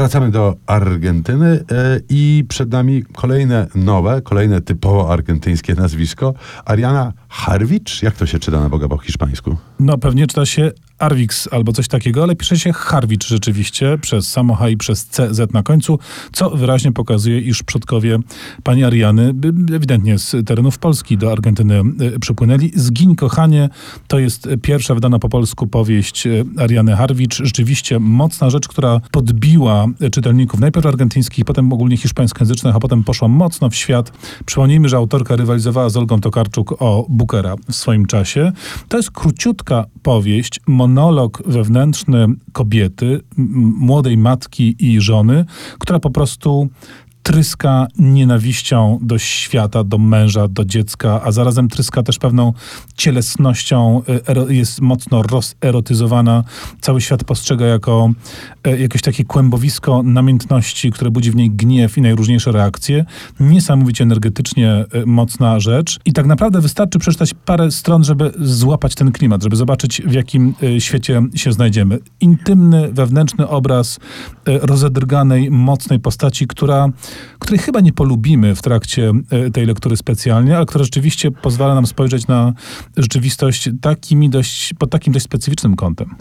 Wracamy do Argentyny e, i przed nami kolejne nowe, kolejne typowo argentyńskie nazwisko. Ariana Harwicz? Jak to się czyta na Boga po hiszpańsku? No pewnie czyta się Arwix albo coś takiego, ale pisze się Harwicz rzeczywiście przez samo H i przez CZ na końcu, co wyraźnie pokazuje, iż przodkowie pani Ariany ewidentnie z terenów Polski do Argentyny e, przypłynęli. Zgiń kochanie to jest pierwsza wydana po polsku powieść e, Ariany Harwicz. Rzeczywiście mocna rzecz, która podbiła czytelników, najpierw argentyńskich, potem ogólnie hiszpańskojęzycznych, a potem poszła mocno w świat. Przypomnijmy, że autorka rywalizowała z Olgą Tokarczuk o Bookera w swoim czasie. To jest króciutka powieść, monolog wewnętrzny kobiety, młodej matki i żony, która po prostu tryska nienawiścią do świata, do męża, do dziecka, a zarazem tryska też pewną cielesnością, y, jest mocno rozerotyzowana. Cały świat postrzega jako y, jakieś takie kłębowisko namiętności, które budzi w niej gniew i najróżniejsze reakcje. Niesamowicie energetycznie y, mocna rzecz. I tak naprawdę wystarczy przeczytać parę stron, żeby złapać ten klimat, żeby zobaczyć, w jakim świecie się znajdziemy. Intymny, wewnętrzny obraz rozedrganej, mocnej postaci, która której chyba nie polubimy w trakcie e, tej lektury specjalnie, ale która rzeczywiście pozwala nam spojrzeć na rzeczywistość takimi dość, pod takim dość specyficznym kątem.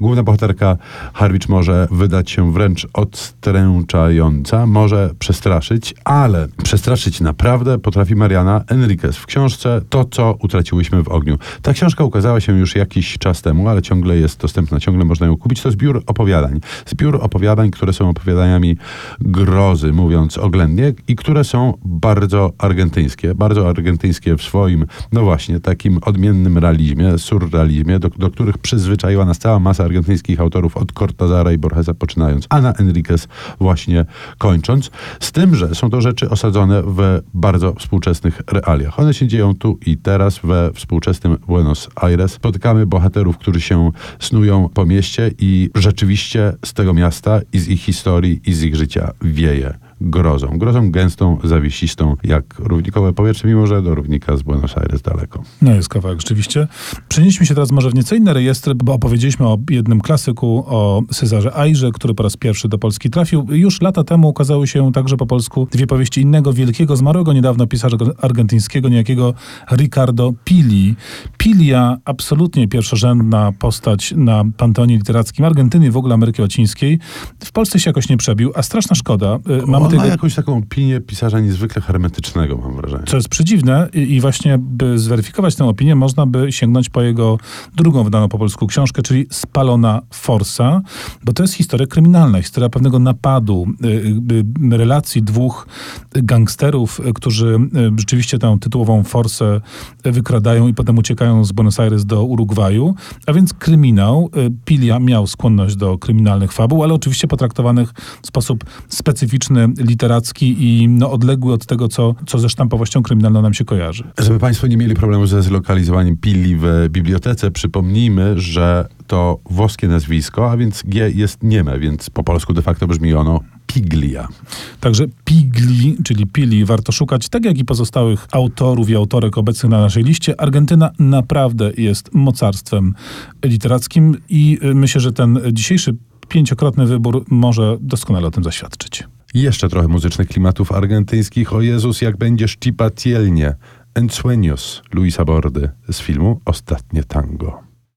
Główna bohaterka Harwicz może wydać się wręcz odstręczająca, może przestraszyć, ale przestraszyć naprawdę potrafi Mariana Enriquez w książce To, co utraciłyśmy w ogniu. Ta książka ukazała się już jakiś czas temu, ale ciągle jest dostępna, ciągle można ją kupić. To zbiór opowiadań. Zbiór opowiadań, które są opowiadaniami grozy, mówiąc mówiąc oględnie, i które są bardzo argentyńskie, bardzo argentyńskie w swoim, no właśnie, takim odmiennym realizmie, surrealizmie, do, do których przyzwyczaiła nas cała masa argentyńskich autorów, od Cortazara i Borgesa poczynając, a na Enriquez właśnie kończąc, z tym, że są to rzeczy osadzone w bardzo współczesnych realiach. One się dzieją tu i teraz we współczesnym Buenos Aires. Spotykamy bohaterów, którzy się snują po mieście i rzeczywiście z tego miasta i z ich historii i z ich życia wieje grozą. Grozą gęstą, zawiesistą, jak równikowe powietrze, mimo że do równika z Buenos Aires daleko. No jest kawałek, rzeczywiście. Przenieśmy się teraz może w nieco inne rejestry, bo opowiedzieliśmy o jednym klasyku, o Cezarze Ajrze, który po raz pierwszy do Polski trafił. Już lata temu ukazały się także po polsku dwie powieści innego wielkiego, zmarłego niedawno pisarza argentyńskiego, niejakiego Ricardo Pili. Pilia, absolutnie pierwszorzędna postać na panteonie literackim Argentyny w ogóle Ameryki Łacińskiej. W Polsce się jakoś nie przebił, a straszna szkoda. Mamy on tego... ma jakąś taką opinię pisarza niezwykle hermetycznego, mam wrażenie. Co jest przedziwne i, i, właśnie, by zweryfikować tę opinię, można by sięgnąć po jego drugą wydaną po polsku książkę, czyli Spalona Forsa, bo to jest historia kryminalna, historia pewnego napadu, y, y, relacji dwóch gangsterów, y, którzy y, rzeczywiście tę tytułową forsę wykradają i potem uciekają z Buenos Aires do Urugwaju, a więc kryminał. Y, Pilia miał skłonność do kryminalnych fabuł, ale oczywiście potraktowanych w sposób specyficzny literacki i no, odległy od tego, co, co ze sztampowością kryminalną nam się kojarzy. Żeby Państwo nie mieli problemu ze zlokalizowaniem Pili w bibliotece, przypomnijmy, że to włoskie nazwisko, a więc G jest nieme, więc po polsku de facto brzmi ono Piglia. Także Pigli, czyli Pili, warto szukać, tak jak i pozostałych autorów i autorek obecnych na naszej liście. Argentyna naprawdę jest mocarstwem literackim i y, myślę, że ten dzisiejszy pięciokrotny wybór może doskonale o tym zaświadczyć. Jeszcze trochę muzycznych klimatów argentyńskich. O Jezus, jak będziesz cipatielnie. Ensueños Luisa Bordy z filmu Ostatnie Tango.